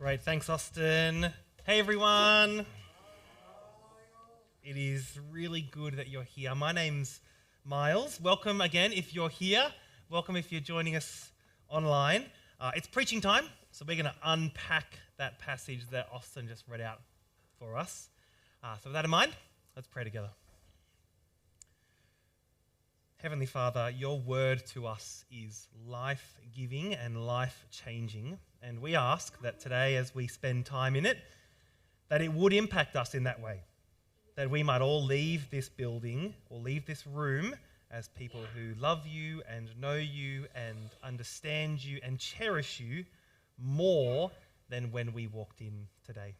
Great. Thanks, Austin. Hey, everyone. It is really good that you're here. My name's Miles. Welcome again if you're here. Welcome if you're joining us online. Uh, it's preaching time, so we're going to unpack that passage that Austin just read out for us. Uh, so, with that in mind, let's pray together. Heavenly Father, your word to us is life giving and life changing. And we ask that today, as we spend time in it, that it would impact us in that way. That we might all leave this building or leave this room as people who love you and know you and understand you and cherish you more than when we walked in today.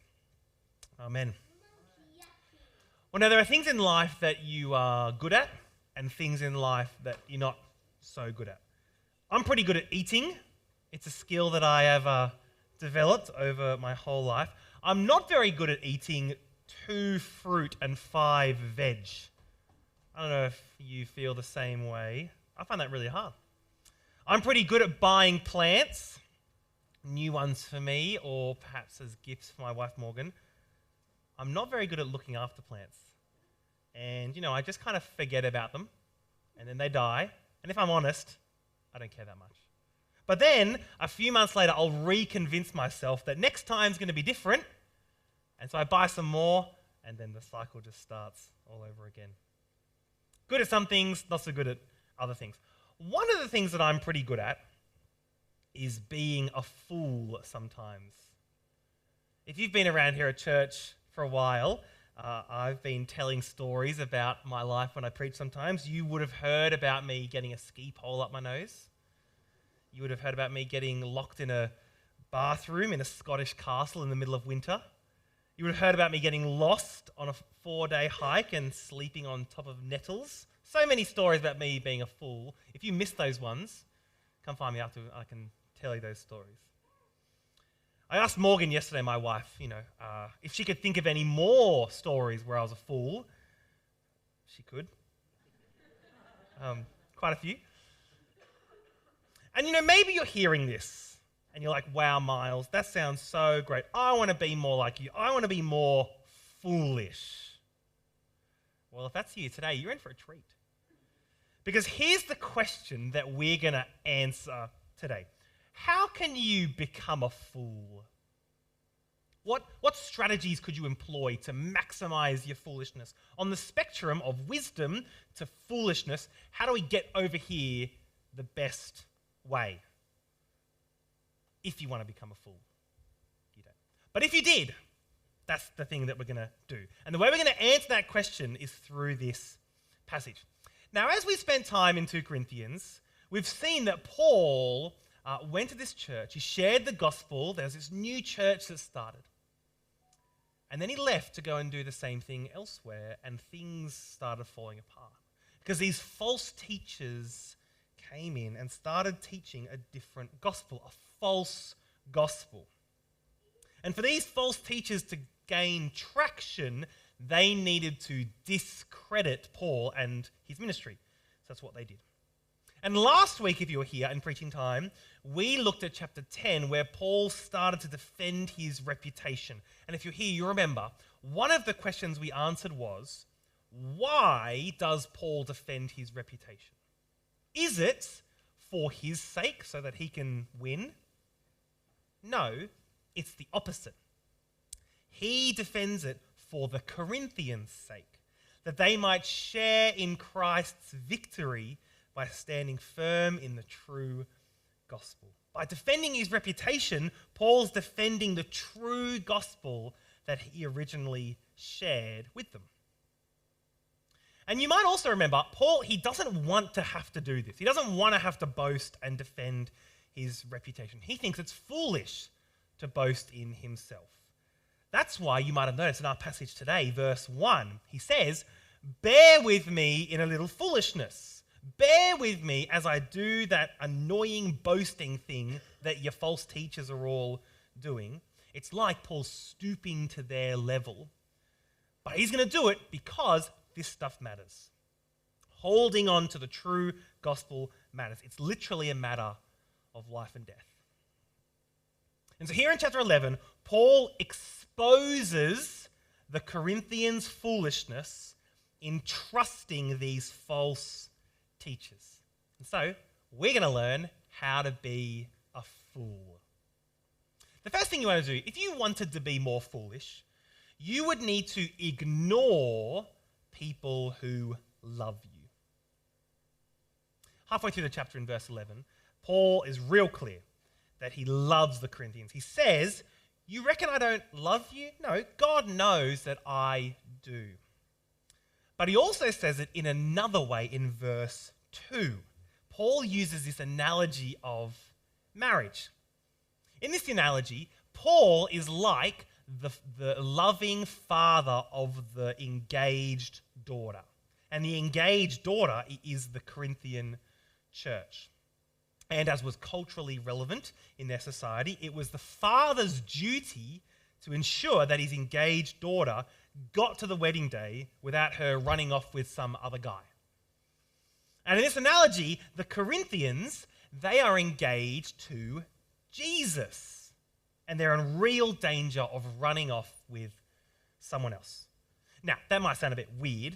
Amen. Well, now, there are things in life that you are good at and things in life that you're not so good at. I'm pretty good at eating, it's a skill that I have uh, developed over my whole life. I'm not very good at eating two fruit and five veg. I don't know if you feel the same way. I find that really hard. I'm pretty good at buying plants, new ones for me, or perhaps as gifts for my wife Morgan. I'm not very good at looking after plants. And, you know, I just kind of forget about them, and then they die. And if I'm honest, I don't care that much. But then, a few months later, I'll reconvince myself that next time's going to be different. And so I buy some more, and then the cycle just starts all over again. Good at some things, not so good at other things. One of the things that I'm pretty good at is being a fool sometimes. If you've been around here at church for a while, uh, I've been telling stories about my life when I preach sometimes. You would have heard about me getting a ski pole up my nose. You would have heard about me getting locked in a bathroom in a Scottish castle in the middle of winter. You would have heard about me getting lost on a four day hike and sleeping on top of nettles. So many stories about me being a fool. If you missed those ones, come find me after I can tell you those stories. I asked Morgan yesterday, my wife, you know, uh, if she could think of any more stories where I was a fool. She could. Um, quite a few. And you know, maybe you're hearing this and you're like, wow, Miles, that sounds so great. I want to be more like you. I want to be more foolish. Well, if that's you today, you're in for a treat. Because here's the question that we're going to answer today how can you become a fool? What, what strategies could you employ to maximize your foolishness? On the spectrum of wisdom to foolishness, how do we get over here the best way? If you want to become a fool, you don't. But if you did, that's the thing that we're going to do. And the way we're going to answer that question is through this passage. Now, as we spent time in 2 Corinthians, we've seen that Paul uh, went to this church, he shared the gospel, there's this new church that started. And then he left to go and do the same thing elsewhere, and things started falling apart. Because these false teachers came in and started teaching a different gospel, a false gospel. And for these false teachers to gain traction, they needed to discredit Paul and his ministry. So that's what they did. And last week, if you were here in preaching time, we looked at chapter 10 where Paul started to defend his reputation. And if you're here, you remember one of the questions we answered was why does Paul defend his reputation? Is it for his sake so that he can win? No, it's the opposite. He defends it for the Corinthians' sake, that they might share in Christ's victory by standing firm in the true gospel. By defending his reputation, Paul's defending the true gospel that he originally shared with them. And you might also remember, Paul, he doesn't want to have to do this. He doesn't want to have to boast and defend his reputation. He thinks it's foolish to boast in himself. That's why you might have noticed in our passage today, verse 1, he says, Bear with me in a little foolishness Bear with me as I do that annoying boasting thing that your false teachers are all doing. It's like Paul stooping to their level. But he's going to do it because this stuff matters. Holding on to the true gospel matters. It's literally a matter of life and death. And so here in chapter 11, Paul exposes the Corinthians' foolishness in trusting these false teachers. And so, we're going to learn how to be a fool. The first thing you want to do, if you wanted to be more foolish, you would need to ignore people who love you. Halfway through the chapter in verse 11, Paul is real clear that he loves the Corinthians. He says, You reckon I don't love you? No, God knows that I do. But he also says it in another way in verse 2. Paul uses this analogy of marriage. In this analogy, Paul is like the, the loving father of the engaged daughter. And the engaged daughter is the Corinthian church. And as was culturally relevant in their society, it was the father's duty to ensure that his engaged daughter got to the wedding day without her running off with some other guy. And in this analogy, the Corinthians, they are engaged to Jesus. And they're in real danger of running off with someone else. Now, that might sound a bit weird,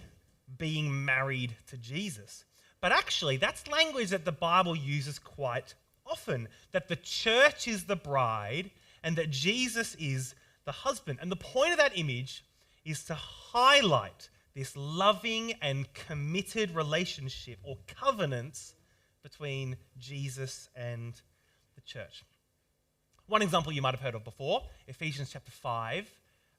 being married to Jesus. But actually, that's language that the Bible uses quite often that the church is the bride and that Jesus is the husband. And the point of that image is to highlight this loving and committed relationship or covenant between Jesus and the church. One example you might have heard of before Ephesians chapter 5.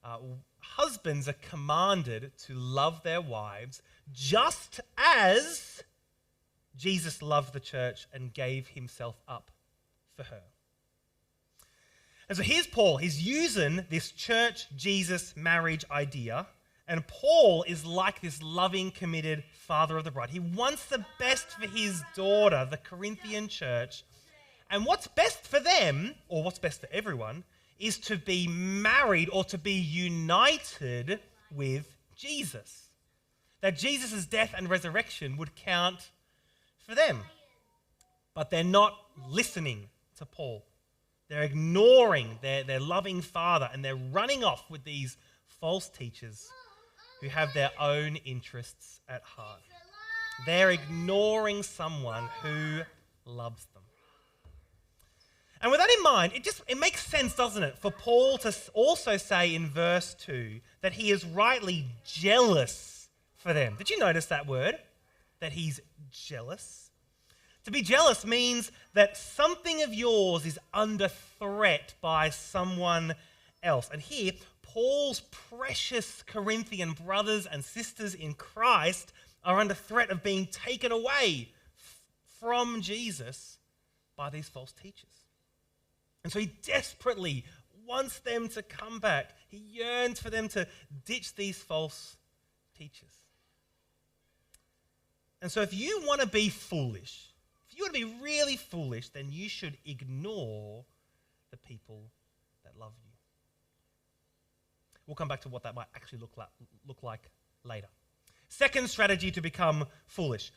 Uh, husbands are commanded to love their wives just as Jesus loved the church and gave himself up for her. And so here's Paul. He's using this church Jesus marriage idea and Paul is like this loving, committed father of the bride. He wants the best for his daughter, the Corinthian church. And what's best for them, or what's best for everyone, is to be married or to be united with Jesus. That Jesus' death and resurrection would count for them. But they're not listening to Paul. They're ignoring their, their loving father and they're running off with these false teachers who have their own interests at heart. They're ignoring someone who loves them. And with that in mind, it just it makes sense, doesn't it, for Paul to also say in verse 2 that he is rightly jealous for them. Did you notice that word? That he's jealous? To be jealous means that something of yours is under threat by someone else. And here, Paul's precious Corinthian brothers and sisters in Christ are under threat of being taken away from Jesus by these false teachers. And so he desperately wants them to come back. He yearns for them to ditch these false teachers. And so if you want to be foolish, if you want to be really foolish, then you should ignore the people that love you. We'll come back to what that might actually look like, look like later. Second strategy to become foolish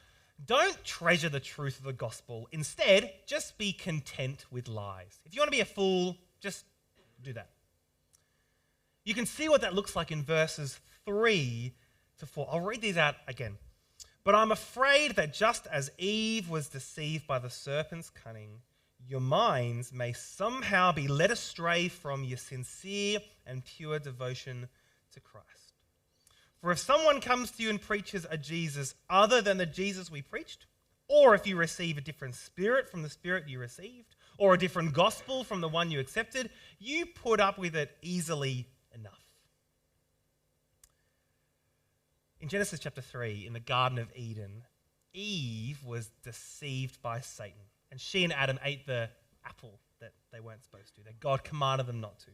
don't treasure the truth of the gospel. Instead, just be content with lies. If you want to be a fool, just do that. You can see what that looks like in verses 3 to 4. I'll read these out again. But I'm afraid that just as Eve was deceived by the serpent's cunning, your minds may somehow be led astray from your sincere and pure devotion to Christ. For if someone comes to you and preaches a Jesus other than the Jesus we preached, or if you receive a different spirit from the spirit you received, or a different gospel from the one you accepted, you put up with it easily enough. In Genesis chapter 3, in the Garden of Eden, Eve was deceived by Satan. And she and Adam ate the apple that they weren't supposed to, that God commanded them not to.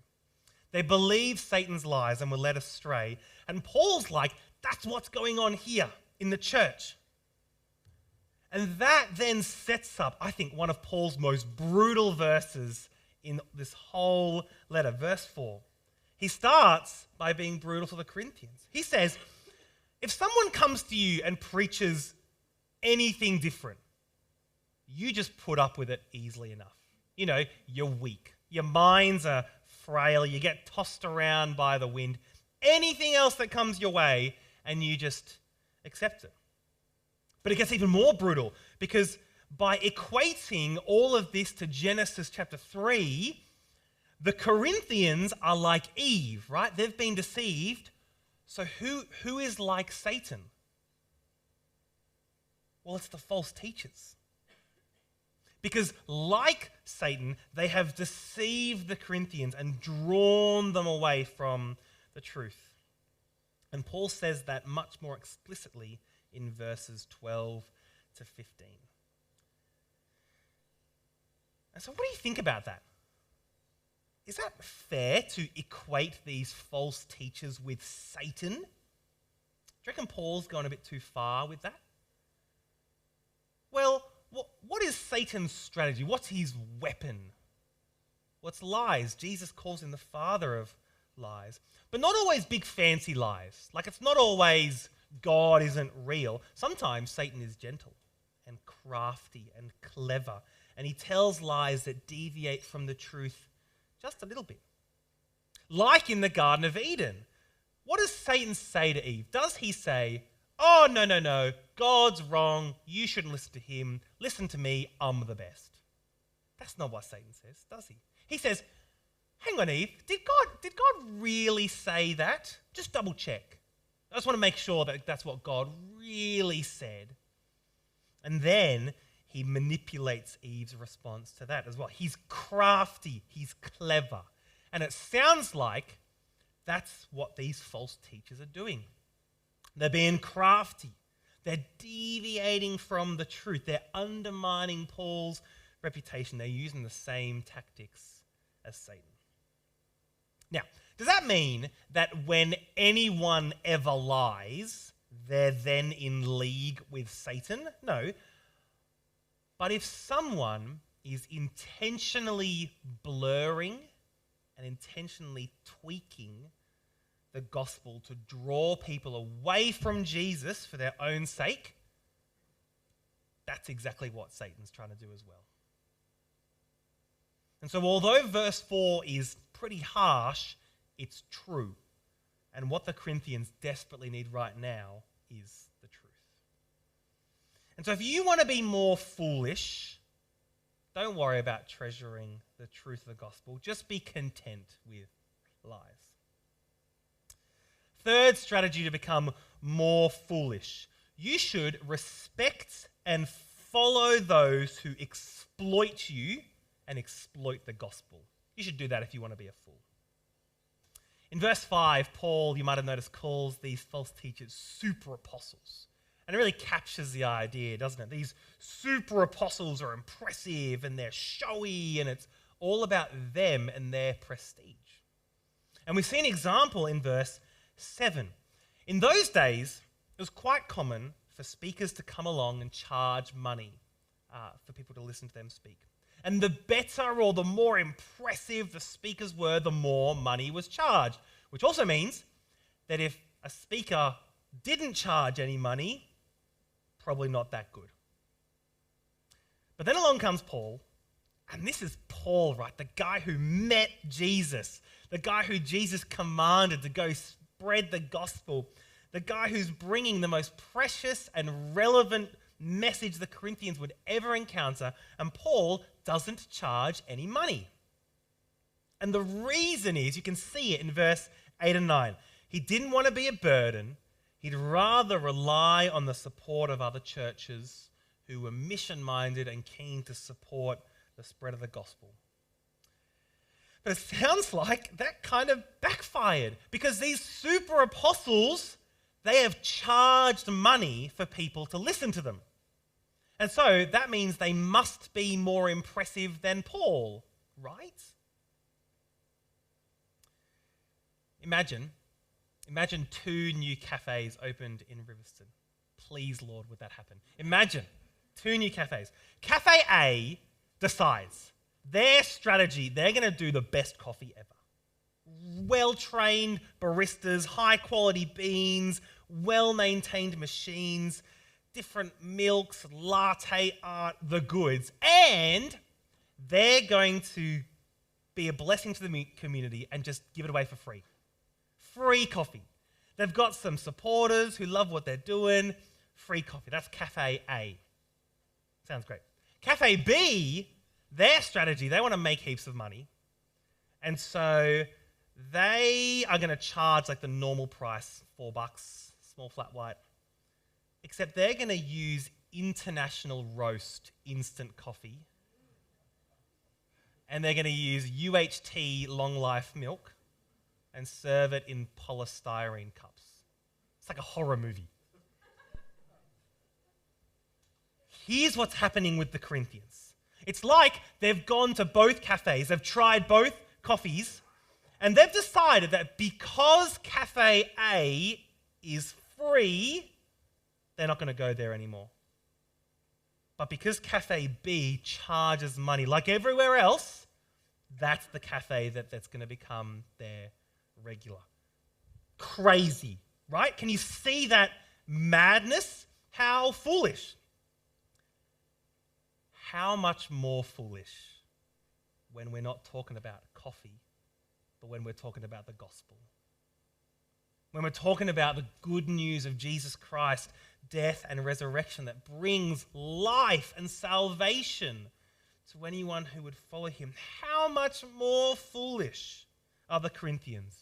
They believed Satan's lies and were led astray. And Paul's like, that's what's going on here in the church. And that then sets up, I think, one of Paul's most brutal verses in this whole letter. Verse 4. He starts by being brutal to the Corinthians. He says, If someone comes to you and preaches anything different, you just put up with it easily enough. You know, you're weak. Your minds are frail, you get tossed around by the wind. Anything else that comes your way, and you just accept it. But it gets even more brutal because by equating all of this to Genesis chapter 3, the Corinthians are like Eve, right? They've been deceived. So who, who is like Satan? Well, it's the false teachers. Because, like Satan, they have deceived the Corinthians and drawn them away from the truth. And Paul says that much more explicitly in verses 12 to 15. And so, what do you think about that? Is that fair to equate these false teachers with Satan? Do you reckon Paul's gone a bit too far with that? Well, what, what is Satan's strategy? What's his weapon? What's lies? Jesus calls him the father of lies. But not always big fancy lies. Like it's not always God isn't real. Sometimes Satan is gentle and crafty and clever, and he tells lies that deviate from the truth just a little bit. Like in the Garden of Eden. What does Satan say to Eve? Does he say, Oh, no, no, no, God's wrong. You shouldn't listen to him. Listen to me. I'm the best. That's not what Satan says, does he? He says, Hang on, Eve. Did God, did God really say that? Just double check. I just want to make sure that that's what God really said. And then he manipulates Eve's response to that as well. He's crafty, he's clever. And it sounds like that's what these false teachers are doing. They're being crafty, they're deviating from the truth, they're undermining Paul's reputation. They're using the same tactics as Satan. Now, does that mean that when anyone ever lies, they're then in league with Satan? No. But if someone is intentionally blurring and intentionally tweaking the gospel to draw people away from Jesus for their own sake, that's exactly what Satan's trying to do as well. And so, although verse 4 is pretty harsh, it's true. And what the Corinthians desperately need right now is the truth. And so, if you want to be more foolish, don't worry about treasuring the truth of the gospel. Just be content with lies. Third strategy to become more foolish you should respect and follow those who exploit you and exploit the gospel. You should do that if you want to be a fool. In verse 5, Paul, you might have noticed, calls these false teachers super apostles. And it really captures the idea, doesn't it? These super apostles are impressive and they're showy, and it's all about them and their prestige. And we see an example in verse 7. In those days, it was quite common for speakers to come along and charge money uh, for people to listen to them speak. And the better or the more impressive the speakers were, the more money was charged. Which also means that if a speaker didn't charge any money, probably not that good. But then along comes Paul, and this is Paul, right? The guy who met Jesus, the guy who Jesus commanded to go spread the gospel, the guy who's bringing the most precious and relevant message the Corinthians would ever encounter. And Paul doesn't charge any money. And the reason is, you can see it in verse 8 and 9. He didn't want to be a burden, he'd rather rely on the support of other churches who were mission minded and keen to support the spread of the gospel. But it sounds like that kind of backfired because these super apostles, they have charged money for people to listen to them. And so that means they must be more impressive than Paul, right? Imagine, imagine two new cafes opened in Riverstone. Please, Lord, would that happen? Imagine two new cafes. Cafe A decides their strategy, they're going to do the best coffee ever. Well trained baristas, high quality beans, well maintained machines different milks, latte art, the goods. And they're going to be a blessing to the community and just give it away for free. Free coffee. They've got some supporters who love what they're doing. Free coffee. That's Cafe A. Sounds great. Cafe B, their strategy, they want to make heaps of money. And so they are going to charge like the normal price, four bucks, small flat white. Except they're going to use international roast instant coffee. And they're going to use UHT long life milk and serve it in polystyrene cups. It's like a horror movie. Here's what's happening with the Corinthians. It's like they've gone to both cafes, they've tried both coffees, and they've decided that because Cafe A is free, they're not going to go there anymore. But because Cafe B charges money like everywhere else, that's the cafe that, that's going to become their regular. Crazy, right? Can you see that madness? How foolish. How much more foolish when we're not talking about coffee, but when we're talking about the gospel. When we're talking about the good news of Jesus Christ, death and resurrection that brings life and salvation to anyone who would follow him, how much more foolish are the Corinthians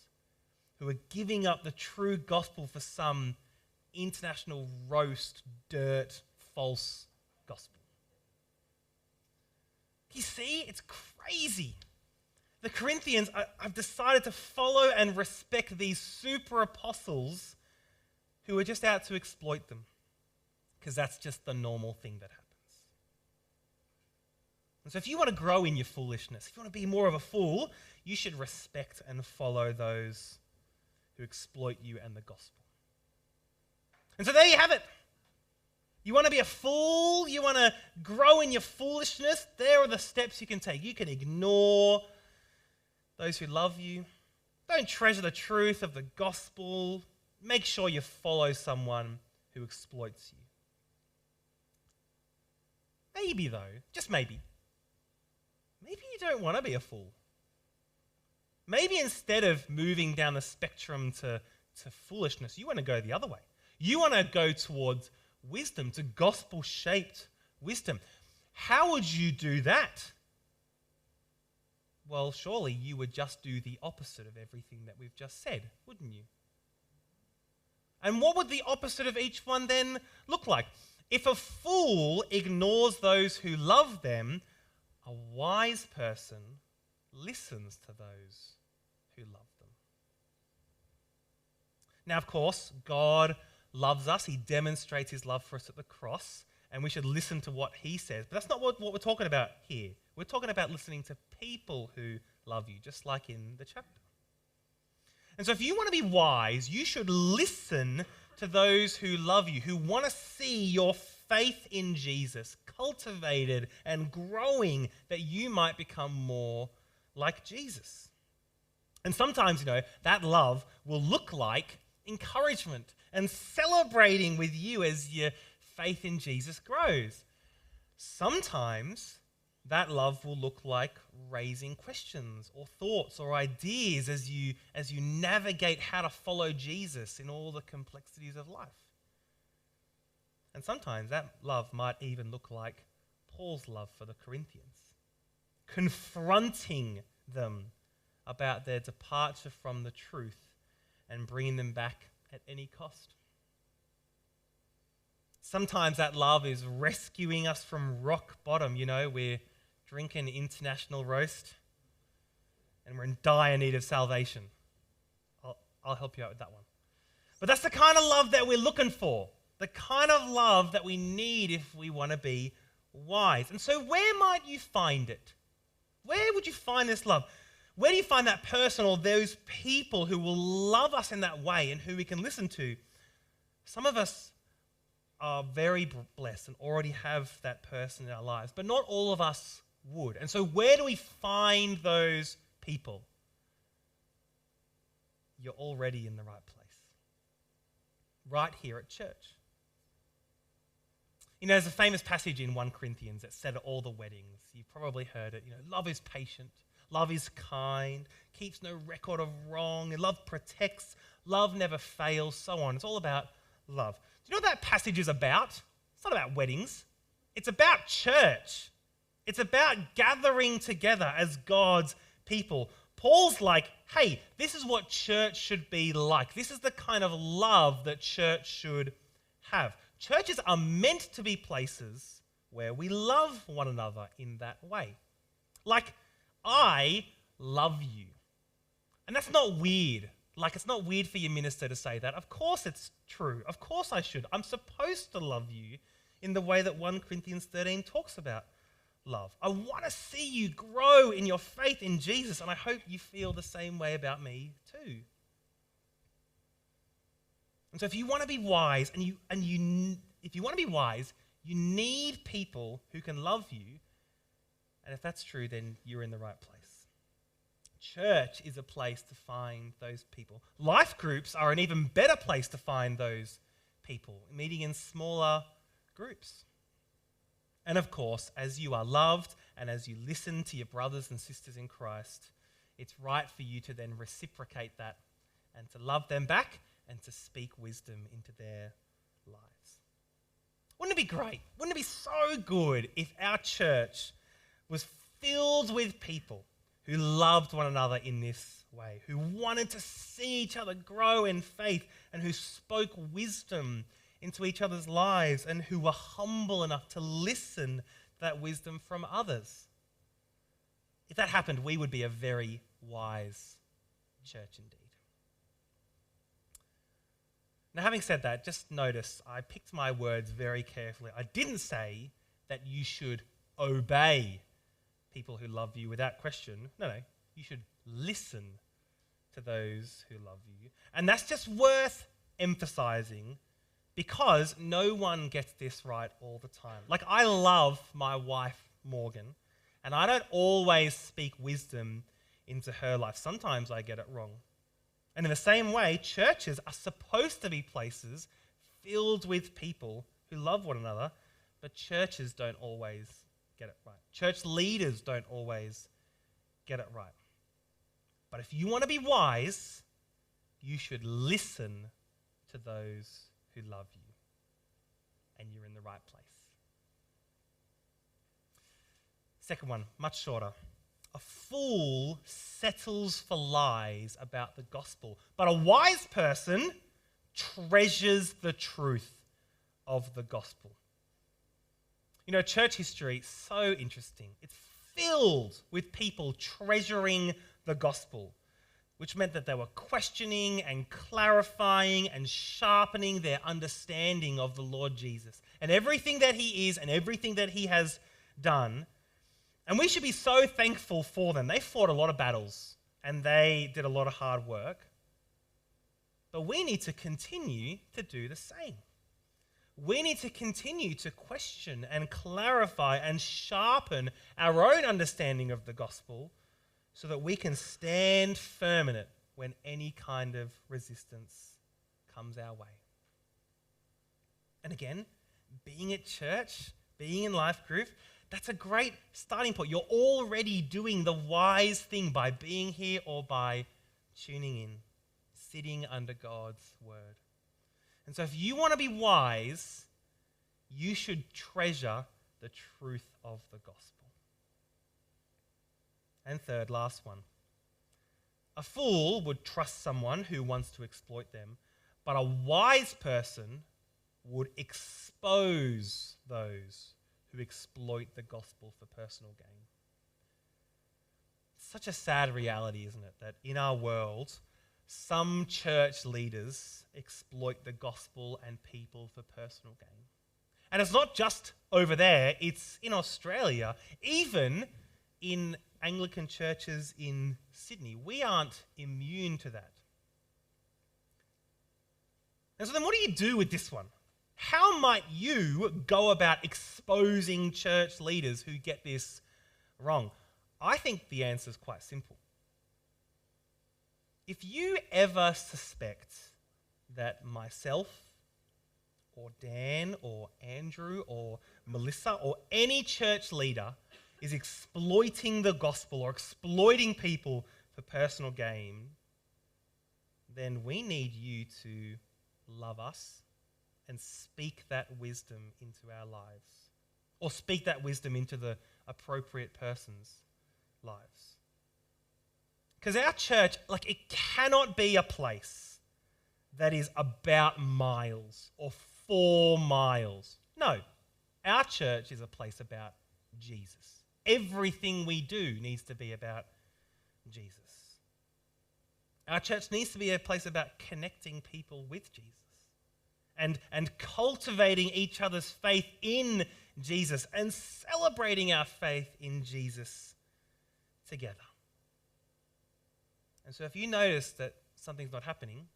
who are giving up the true gospel for some international roast, dirt, false gospel? You see, it's crazy. The Corinthians have decided to follow and respect these super apostles who are just out to exploit them because that's just the normal thing that happens. And so, if you want to grow in your foolishness, if you want to be more of a fool, you should respect and follow those who exploit you and the gospel. And so, there you have it. You want to be a fool? You want to grow in your foolishness? There are the steps you can take. You can ignore those who love you. Don't treasure the truth of the gospel. Make sure you follow someone who exploits you. Maybe, though, just maybe, maybe you don't want to be a fool. Maybe instead of moving down the spectrum to, to foolishness, you want to go the other way. You want to go towards wisdom, to gospel shaped wisdom. How would you do that? Well, surely you would just do the opposite of everything that we've just said, wouldn't you? And what would the opposite of each one then look like? If a fool ignores those who love them, a wise person listens to those who love them. Now, of course, God loves us. He demonstrates his love for us at the cross, and we should listen to what he says. But that's not what, what we're talking about here. We're talking about listening to people who love you, just like in the chapter. And so, if you want to be wise, you should listen to those who love you, who want to see your faith in Jesus cultivated and growing that you might become more like Jesus. And sometimes, you know, that love will look like encouragement and celebrating with you as your faith in Jesus grows. Sometimes that love will look like raising questions or thoughts or ideas as you as you navigate how to follow Jesus in all the complexities of life. And sometimes that love might even look like Paul's love for the Corinthians, confronting them about their departure from the truth and bringing them back at any cost. Sometimes that love is rescuing us from rock bottom. You know, we're drinking international roast and we're in dire need of salvation. I'll, I'll help you out with that one. But that's the kind of love that we're looking for, the kind of love that we need if we want to be wise. And so, where might you find it? Where would you find this love? Where do you find that person or those people who will love us in that way and who we can listen to? Some of us are very blessed and already have that person in our lives, but not all of us would. And so, where do we find those people? You're already in the right place. Right here at church. You know, there's a famous passage in 1 Corinthians that said at all the weddings. You've probably heard it. You know, love is patient. Love is kind, keeps no record of wrong, and love protects, love never fails, so on. It's all about love. Do you know what that passage is about? It's not about weddings, it's about church. It's about gathering together as God's people. Paul's like, hey, this is what church should be like. This is the kind of love that church should have. Churches are meant to be places where we love one another in that way. Like, I love you. And that's not weird. Like, it's not weird for your minister to say that. Of course, it's true. Of course, I should. I'm supposed to love you in the way that 1 Corinthians 13 talks about love. I want to see you grow in your faith in Jesus, and I hope you feel the same way about me too. And so, if you want to be wise, and you and you, if you want to be wise, you need people who can love you. And if that's true, then you're in the right place. Church is a place to find those people. Life groups are an even better place to find those people, meeting in smaller groups. And of course, as you are loved and as you listen to your brothers and sisters in Christ, it's right for you to then reciprocate that and to love them back and to speak wisdom into their lives. Wouldn't it be great? Wouldn't it be so good if our church was filled with people who loved one another in this way, who wanted to see each other grow in faith, and who spoke wisdom into each other's lives, and who were humble enough to listen to that wisdom from others? If that happened, we would be a very wise church indeed. Now, having said that, just notice I picked my words very carefully. I didn't say that you should obey people who love you without question. No, no. You should listen to those who love you. And that's just worth emphasizing because no one gets this right all the time. Like, I love my wife, Morgan, and I don't always speak wisdom into her life. Sometimes I get it wrong. And in the same way, churches are supposed to be places filled with people who love one another, but churches don't always get it right. Church leaders don't always get it right. But if you want to be wise, you should listen to those who love you, and you're in the right place. Second one, much shorter. A fool settles for lies about the gospel, but a wise person treasures the truth of the gospel. You know, church history is so interesting. It's filled with people treasuring the gospel, which meant that they were questioning and clarifying and sharpening their understanding of the Lord Jesus and everything that he is and everything that he has done and we should be so thankful for them. They fought a lot of battles and they did a lot of hard work. But we need to continue to do the same. We need to continue to question and clarify and sharpen our own understanding of the gospel so that we can stand firm in it when any kind of resistance comes our way. And again, being at church, being in life group, that's a great starting point. You're already doing the wise thing by being here or by tuning in, sitting under God's word. And so, if you want to be wise, you should treasure the truth of the gospel. And third, last one. A fool would trust someone who wants to exploit them, but a wise person would expose those who exploit the gospel for personal gain. Such a sad reality, isn't it, that in our world, some church leaders exploit the gospel and people for personal gain. And it's not just over there, it's in Australia, even in Anglican churches in Sydney. We aren't immune to that. And so then, what do you do with this one? How might you go about exposing church leaders who get this wrong? I think the answer is quite simple. If you ever suspect that myself or Dan or Andrew or Melissa or any church leader is exploiting the gospel or exploiting people for personal gain, then we need you to love us and speak that wisdom into our lives. Or speak that wisdom into the appropriate person's lives. Because our church, like, it cannot be a place that is about miles or four miles. No, our church is a place about Jesus. Everything we do needs to be about Jesus. Our church needs to be a place about connecting people with Jesus and, and cultivating each other's faith in Jesus and celebrating our faith in Jesus together. And so if you notice that something's not happening,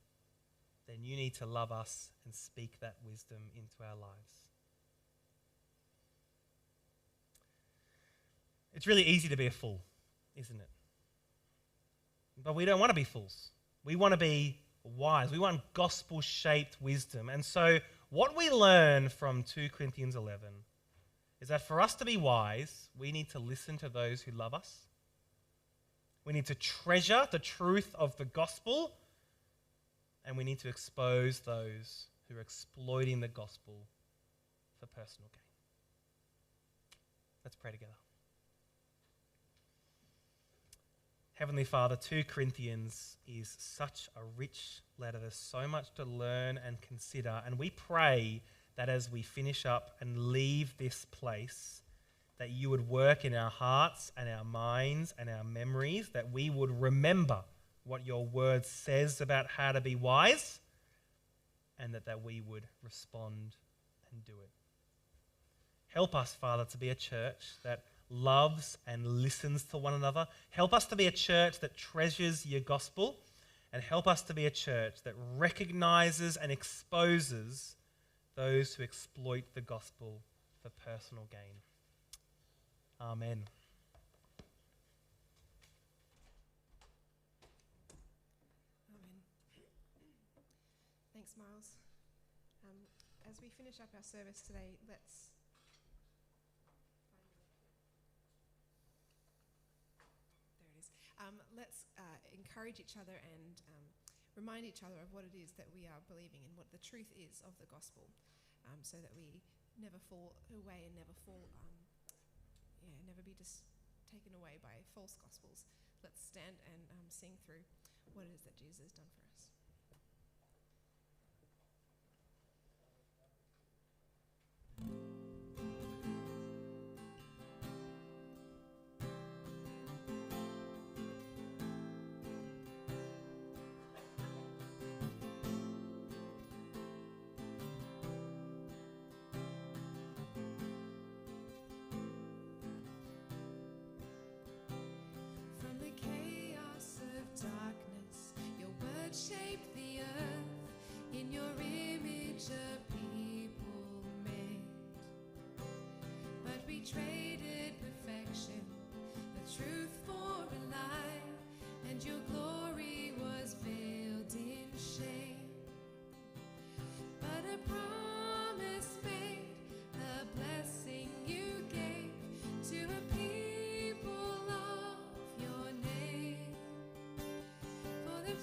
then you need to love us and speak that wisdom into our lives. It's really easy to be a fool, isn't it? But we don't want to be fools. We want to be wise. We want gospel shaped wisdom. And so, what we learn from 2 Corinthians 11 is that for us to be wise, we need to listen to those who love us. We need to treasure the truth of the gospel. And we need to expose those who are exploiting the gospel for personal gain. Let's pray together. Heavenly Father, 2 Corinthians is such a rich letter. There's so much to learn and consider. And we pray that as we finish up and leave this place, that you would work in our hearts and our minds and our memories, that we would remember what your word says about how to be wise, and that, that we would respond and do it. Help us, Father, to be a church that loves and listens to one another. Help us to be a church that treasures your gospel. And help us to be a church that recognizes and exposes those who exploit the gospel for personal gain. Amen. Amen. Thanks, Miles. Um, as we finish up our service today, let's Um, let's uh, encourage each other and um, remind each other of what it is that we are believing and what the truth is of the gospel um, so that we never fall away and never fall, never be just taken away by false gospels. Let's stand and um, sing through what it is that Jesus has done for us. shape the earth in your image a people made. But we traded perfection the truth for a lie and your glory was veiled in shame. But a promise made a blessing you gave to a people of your name. For the